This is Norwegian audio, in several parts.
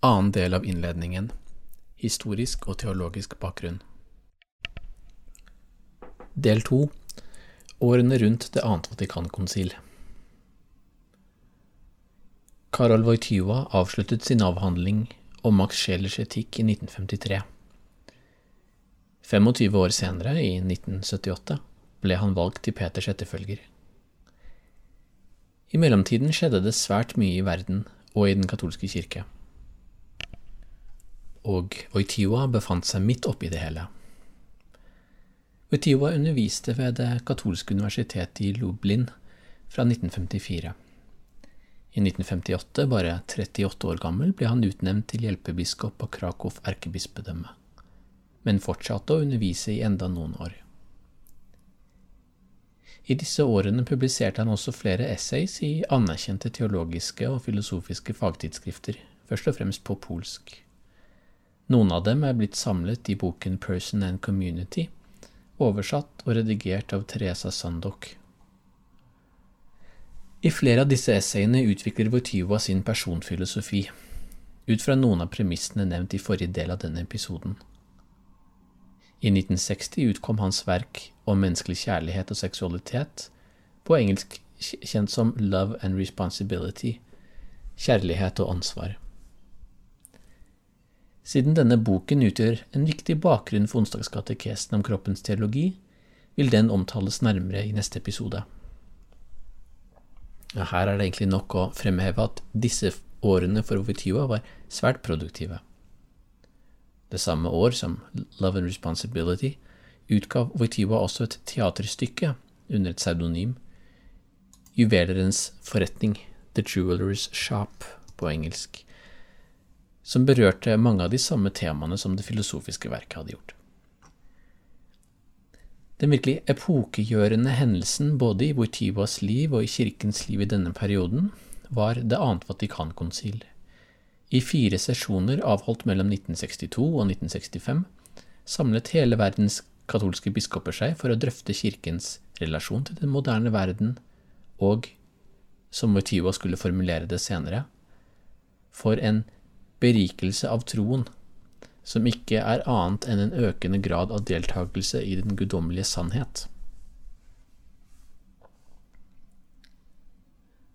annen del av innledningen, historisk og teologisk bakgrunn. Del 2, årene rundt det annet Vatikankonsil. Karol Wojtyła avsluttet sin avhandling om Max Schelers etikk i 1953. 25 år senere, i 1978, ble han valgt til Peters etterfølger. I mellomtiden skjedde det svært mye i verden og i den katolske kirke. Og Oitiwa befant seg midt oppi det hele. Oitiwa underviste ved det katolske universitetet i Lublin fra 1954. I 1958, bare 38 år gammel, ble han utnevnt til hjelpebiskop på Krakow erkebispedømme, men fortsatte å undervise i enda noen år. I disse årene publiserte han også flere essays i anerkjente teologiske og filosofiske fagtidsskrifter, først og fremst på polsk. Noen av dem er blitt samlet i boken Person and Community, oversatt og redigert av Teresa Sandok. I flere av disse essayene utvikler Wojtyła sin personfilosofi, ut fra noen av premissene nevnt i forrige del av denne episoden. I 1960 utkom hans verk om menneskelig kjærlighet og seksualitet, på engelsk kjent som Love and Responsibility, kjærlighet og ansvar. Siden denne boken utgjør en viktig bakgrunn for onsdagskatekesen om kroppens teologi, vil den omtales nærmere i neste episode. Her er det egentlig nok å fremheve at disse årene for Wojtyła var svært produktive. Det samme år som Love and Responsibility utgav Wojtyła også et teaterstykke under et pseudonym, Juvelerens forretning, The Jewelers Shop på engelsk, som berørte mange av de samme temaene som det filosofiske verket hadde gjort. Den virkelig epokegjørende hendelsen både i Wojtywas liv og i kirkens liv i denne perioden var Det annet Vatikankonsil i fire sesjoner avholdt mellom 1962 og 1965 samlet hele verdens katolske biskoper seg for å drøfte kirkens relasjon til den moderne verden og, som Wojtyva skulle formulere det senere, for en berikelse av troen som ikke er annet enn en økende grad av deltakelse i den guddommelige sannhet.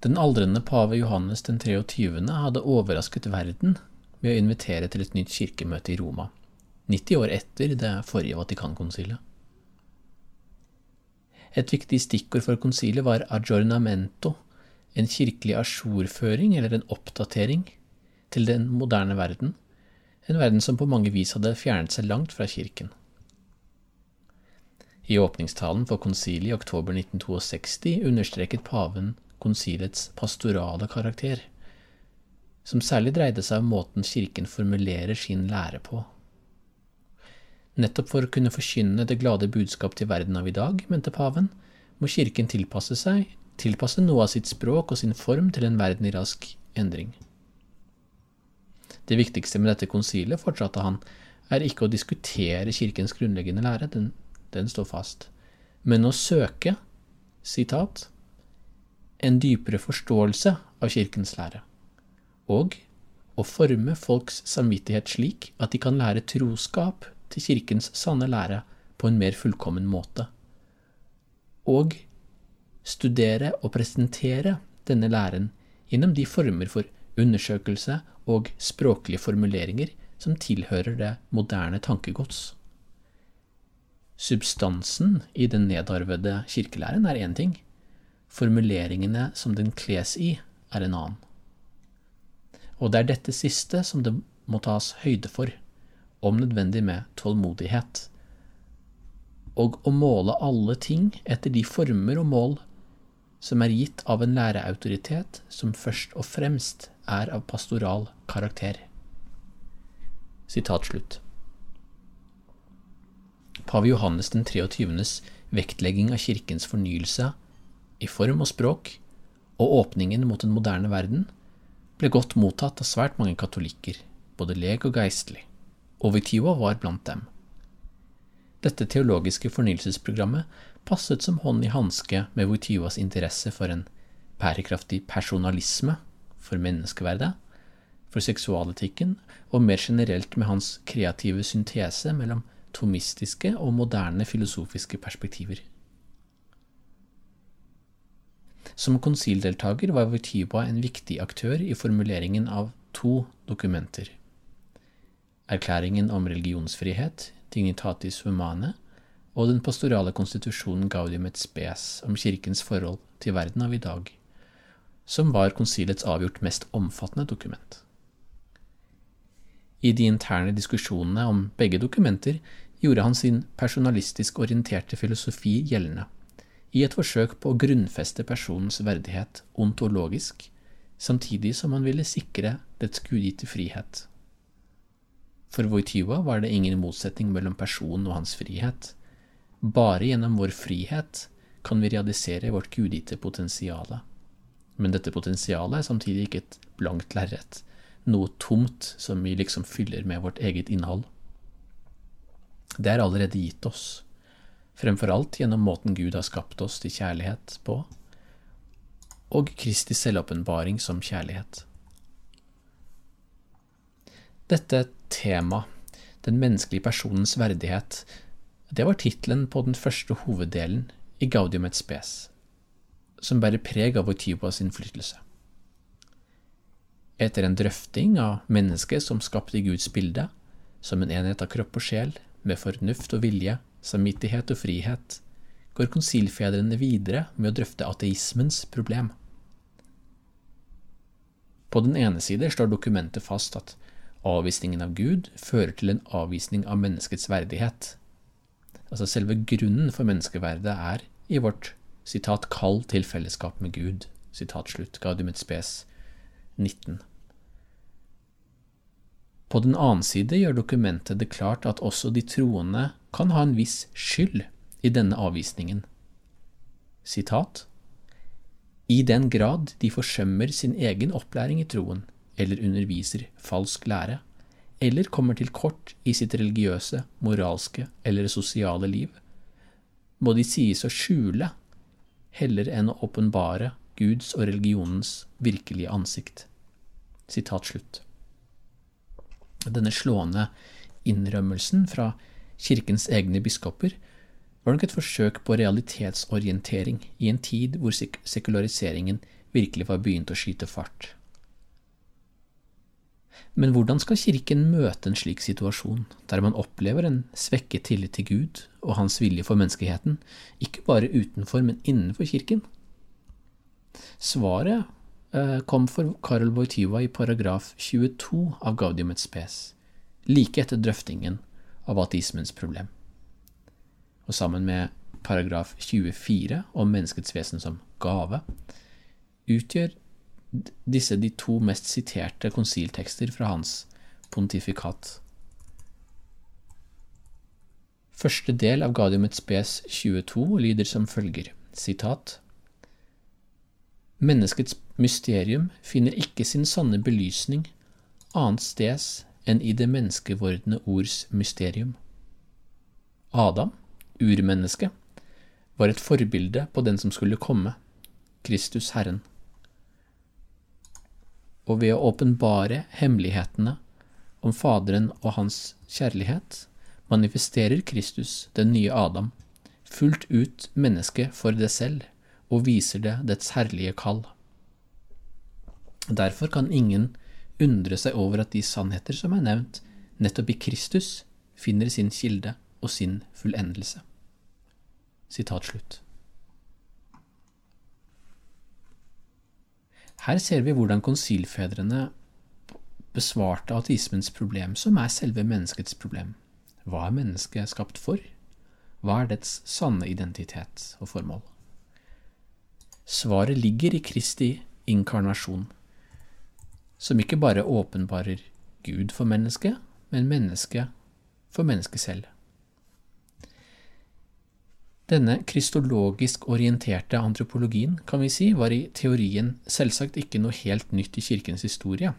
Den aldrende pave Johannes den 23. hadde overrasket verden ved å invitere til et nytt kirkemøte i Roma, 90 år etter det forrige Vatikankonsilet. Et viktig stikkord for konsilet var aggiornamento, en kirkelig ajourføring eller en oppdatering til den moderne verden, en verden som på mange vis hadde fjernet seg langt fra kirken. I åpningstalen for konsilet i oktober 1962 understreket paven konsilets pastorale karakter, som særlig dreide seg om måten kirken formulerer sin lære på. Nettopp for å kunne forkynne det glade budskap til verden av i dag, mente paven, må kirken tilpasse seg, tilpasse noe av sitt språk og sin form til en verden i rask endring. Det viktigste med dette konsilet, fortsatte han, er ikke å diskutere kirkens grunnleggende lære, den, den står fast, men å søke, sitat, en dypere forståelse av kirkens lære, og å forme folks samvittighet slik at de kan lære troskap til kirkens sanne lære på en mer fullkommen måte, og studere og presentere denne læren gjennom de former for undersøkelse og språklige formuleringer som tilhører det moderne tankegods. Substansen i den nedarvede kirkelæren er én ting, formuleringene som den kles i, er en annen. Og det er dette siste som det må tas høyde for, om nødvendig med tålmodighet, og å måle alle ting etter de former og mål som er gitt av en læreautoritet som først og fremst er av pastoral karakter. Sitat slutt. Pave Johannes den 23.s vektlegging av kirkens fornyelse i form og språk, og åpningen mot den moderne verden, ble godt mottatt av svært mange katolikker, både leg og geistlig, og Vitiva var blant dem. Dette teologiske fornyelsesprogrammet passet som hånd i hanske med Wojtyłas interesse for en bærekraftig personalisme, for menneskeverdet, for seksualetikken, og mer generelt med hans kreative syntese mellom tomistiske og moderne filosofiske perspektiver. Som konsildeltaker var Wojtyła en viktig aktør i formuleringen av to dokumenter. Erklæringen om religionsfrihet, Dignitatis Humane, og den pastorale konstitusjonen Gaudium et Spes om kirkens forhold til verden av i dag, som var konsilets avgjort mest omfattende dokument. I de interne diskusjonene om begge dokumenter gjorde han sin personalistisk orienterte filosofi gjeldende, i et forsøk på å grunnfeste personens verdighet ontologisk, samtidig som han ville sikre dets gudgitte frihet. For Voityva var det ingen motsetning mellom personen og hans frihet. Bare gjennom vår frihet kan vi realisere vårt gudgitte potensial. Men dette potensialet er samtidig ikke et blankt lerret, noe tomt som vi liksom fyller med vårt eget innhold. Det er allerede gitt oss, fremfor alt gjennom måten Gud har skapt oss til kjærlighet på, og Kristi selvåpenbaring som kjærlighet. Dette tema, den menneskelige personens verdighet, det var tittelen på den første hoveddelen i Gaudium et Spes, som bærer preg av Voityvas innflytelse. Etter en drøfting av mennesket som skapte Guds bilde, som en enhet av kropp og sjel, med fornuft og vilje, samvittighet og frihet, går konsilfedrene videre med å drøfte ateismens problem. På den ene side slår dokumentet fast at avvisningen av Gud fører til en avvisning av menneskets verdighet. Altså selve grunnen for menneskeverdet er i vårt sitat, kall til fellesskap med Gud. Sitat slutt. Gaudium et spes 19. På den annen side gjør dokumentet det klart at også de troende kan ha en viss skyld i denne avvisningen. Sitat I den grad de forsømmer sin egen opplæring i troen, eller underviser falsk lære, eller kommer til kort i sitt religiøse, moralske eller sosiale liv, må de sies å skjule heller enn å åpenbare Guds og religionens virkelige ansikt. Sitat slutt. Denne slående innrømmelsen fra kirkens egne biskoper var nok et forsøk på realitetsorientering i en tid hvor sek sekulariseringen virkelig var begynt å skyte fart. Men hvordan skal Kirken møte en slik situasjon, der man opplever en svekket tillit til Gud og hans vilje for menneskeheten, ikke bare utenfor, men innenfor Kirken? Svaret Eh, kom for Karol Wojtyla i paragraf 22 av Gaudium et Spes, like etter drøftingen av ateismens problem. Og sammen med paragraf 24 om menneskets vesen som gave, utgjør disse de to mest siterte konsiltekster fra hans pontifikat. Første del av Gadium et Spes 22 lyder som følger, sitat, Menneskets mysterium finner ikke sin sanne belysning annet steds enn i det menneskevordne ords mysterium. Adam, urmennesket, var et forbilde på den som skulle komme, Kristus Herren. Og ved å åpenbare hemmelighetene om Faderen og hans kjærlighet, manifesterer Kristus, den nye Adam, fullt ut mennesket for det selv og viser det dets herlige kall. Derfor kan ingen undre seg over at de sannheter som er nevnt, nettopp i Kristus, finner sin kilde og sin fullendelse. Sitat slutt. Her ser vi hvordan konsilfedrene besvarte ateismens problem, som er selve menneskets problem. Hva er mennesket skapt for? Hva er dets sanne identitet og formål? Svaret ligger i Kristi inkarnasjon, som ikke bare åpenbarer Gud for mennesket, men mennesket for mennesket selv. Denne kristologisk orienterte antropologien, kan vi si, var i teorien selvsagt ikke noe helt nytt i kirkens historie.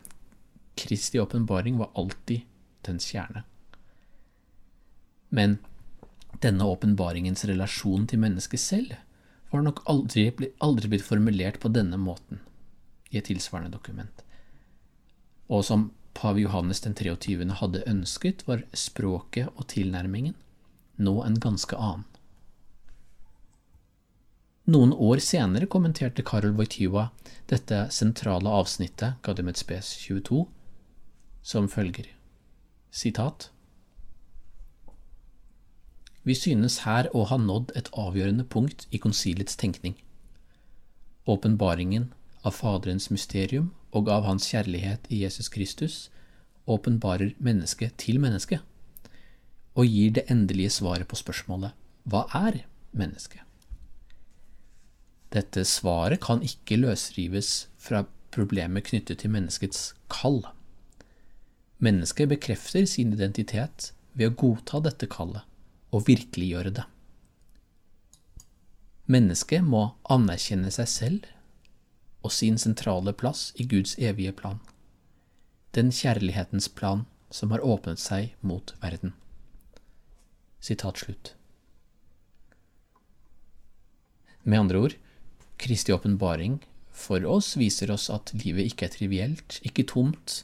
Kristi åpenbaring var alltid dens kjerne. Men denne åpenbaringens relasjon til mennesket selv var nok aldri, aldri blitt formulert på denne måten i et tilsvarende dokument. Og som pave Johannes den 23. hadde ønsket, var språket og tilnærmingen nå en ganske annen. Noen år senere kommenterte Karol Wojtyła dette sentrale avsnittet, Gaudium Spes 22, som følger. Sitat. Vi synes her å ha nådd et avgjørende punkt i konsilets tenkning. Åpenbaringen av Faderens mysterium og av Hans kjærlighet i Jesus Kristus åpenbarer mennesket til mennesket, og gir det endelige svaret på spørsmålet Hva er mennesket? Dette svaret kan ikke løsrives fra problemet knyttet til menneskets kall. Mennesket bekrefter sin identitet ved å godta dette kallet og virkeliggjøre det. Mennesket må anerkjenne seg selv og sin sentrale plass i Guds evige plan, den kjærlighetens plan som har åpnet seg mot verden. Sitat slutt. Med andre ord, Kristi åpenbaring for oss viser oss at livet ikke er trivielt, ikke tomt,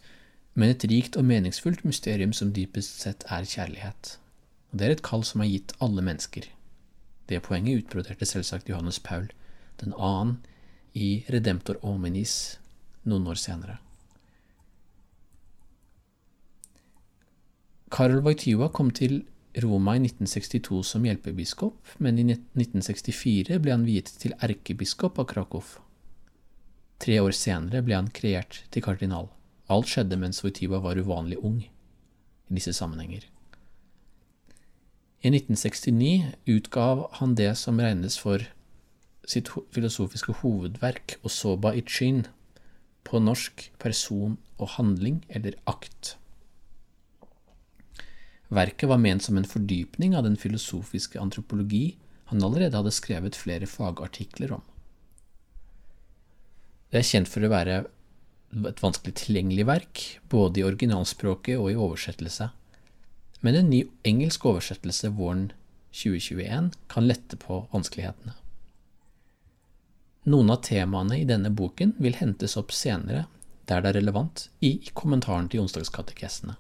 men et rikt og meningsfullt mysterium som dypest sett er kjærlighet. Og Det er et kall som er gitt alle mennesker. Det poenget utbroderte selvsagt Johannes Paul den annen i Redemptor Ominis noen år senere. Karol Wojtyła kom til Roma i 1962 som hjelpebiskop, men i 1964 ble han viet til erkebiskop av Krakow. Tre år senere ble han kreert til kardinal. Alt skjedde mens Wojtyła var uvanlig ung i disse sammenhenger. I 1969 utgav han det som regnes for sitt filosofiske hovedverk, Osoba Ichin, på norsk person og handling, eller akt. Verket var ment som en fordypning av den filosofiske antropologi han allerede hadde skrevet flere fagartikler om. Det er kjent for å være et vanskelig tilgjengelig verk, både i originalspråket og i oversettelse, men en ny engelsk oversettelse våren 2021 kan lette på vanskelighetene. Noen av temaene i denne boken vil hentes opp senere, der det er relevant, i kommentaren til onsdagskatekestene.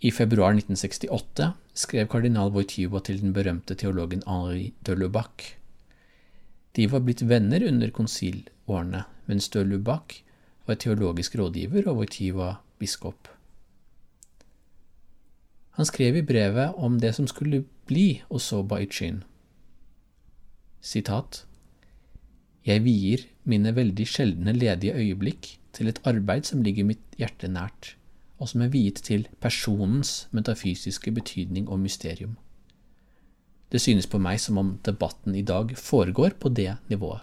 I februar 1968 skrev kardinal Wojtyła til den berømte teologen Henri de Lubac. De var blitt venner under konsilårene, mens de Lubac var teologisk rådgiver og Wojtyła biskop. Han skrev i brevet om det som skulle bli Osoba Ichin. Sitat Jeg vier mine veldig sjeldne ledige øyeblikk til et arbeid som ligger mitt hjerte nært og som er viet til personens metafysiske betydning og mysterium. Det synes på meg som om debatten i dag foregår på det nivået.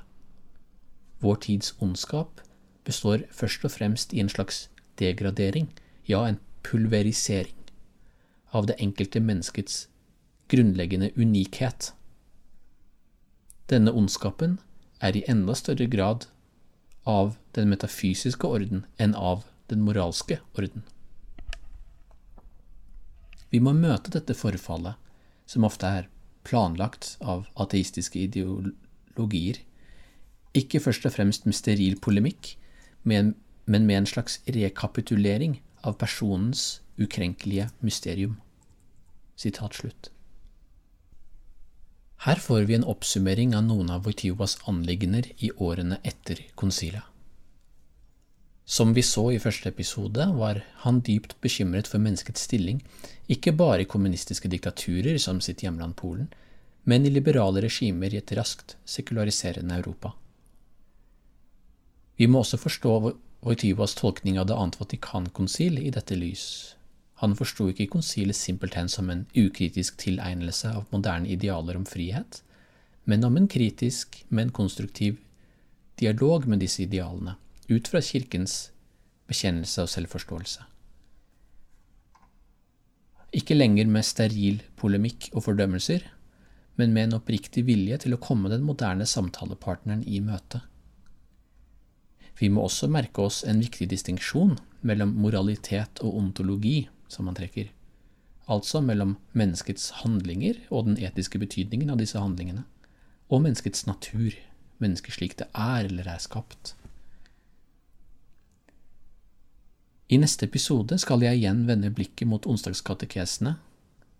Vår tids ondskap består først og fremst i en slags degradering, ja, en pulverisering, av det enkelte menneskets grunnleggende unikhet. Denne ondskapen er i enda større grad av den metafysiske orden enn av den moralske orden. Vi må møte dette forfallet, som ofte er planlagt av ateistiske ideologier, ikke først og fremst med steril polemikk, men med en slags rekapitulering av personens ukrenkelige mysterium. Sitat slutt. Her får vi en oppsummering av noen av Wojtywas anliggender i årene etter konsilet. Som vi så i første episode, var han dypt bekymret for menneskets stilling, ikke bare i kommunistiske diktaturer som sitt hjemland Polen, men i liberale regimer i et raskt sekulariserende Europa. Vi må også forstå Wojtyvas tolkning av Det annet Vatikankonsil i dette lys. Han forsto ikke konsilet simpelthen som en ukritisk tilegnelse av moderne idealer om frihet, men om en kritisk, men konstruktiv dialog med disse idealene ut fra Kirkens bekjennelse og selvforståelse. Ikke lenger med steril polemikk og fordømmelser, men med en oppriktig vilje til å komme den moderne samtalepartneren i møte. Vi må også merke oss en viktig distinksjon mellom moralitet og ontologi, som man trekker, altså mellom menneskets handlinger og den etiske betydningen av disse handlingene, og menneskets natur, mennesket slik det er eller er skapt. I neste episode skal jeg igjen vende blikket mot onsdagskatekesene,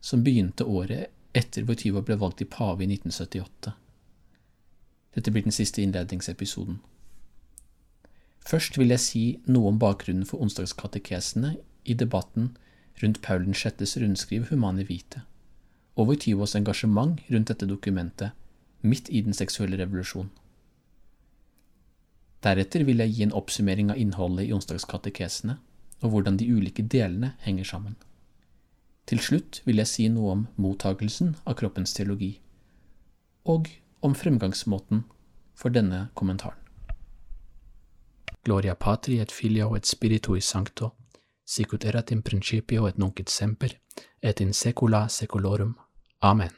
som begynte året etter Wojtyła ble valgt til pave i 1978. Dette blir den siste innledningsepisoden. Først vil jeg si noe om bakgrunnen for onsdagskatekesene i debatten rundt Paul 6.s rundskriv Humane Vite, og Wojtyłas engasjement rundt dette dokumentet midt i den seksuelle revolusjon. Deretter vil jeg gi en oppsummering av innholdet i onsdagskatekesene, og hvordan de ulike delene henger sammen. Til slutt vil jeg si noe om mottagelsen av kroppens teologi, og om fremgangsmåten for denne kommentaren. Gloria patri et filio et spiritui sancto, sicut erat in principio et nunc et semper, et in secula seculorum. Amen.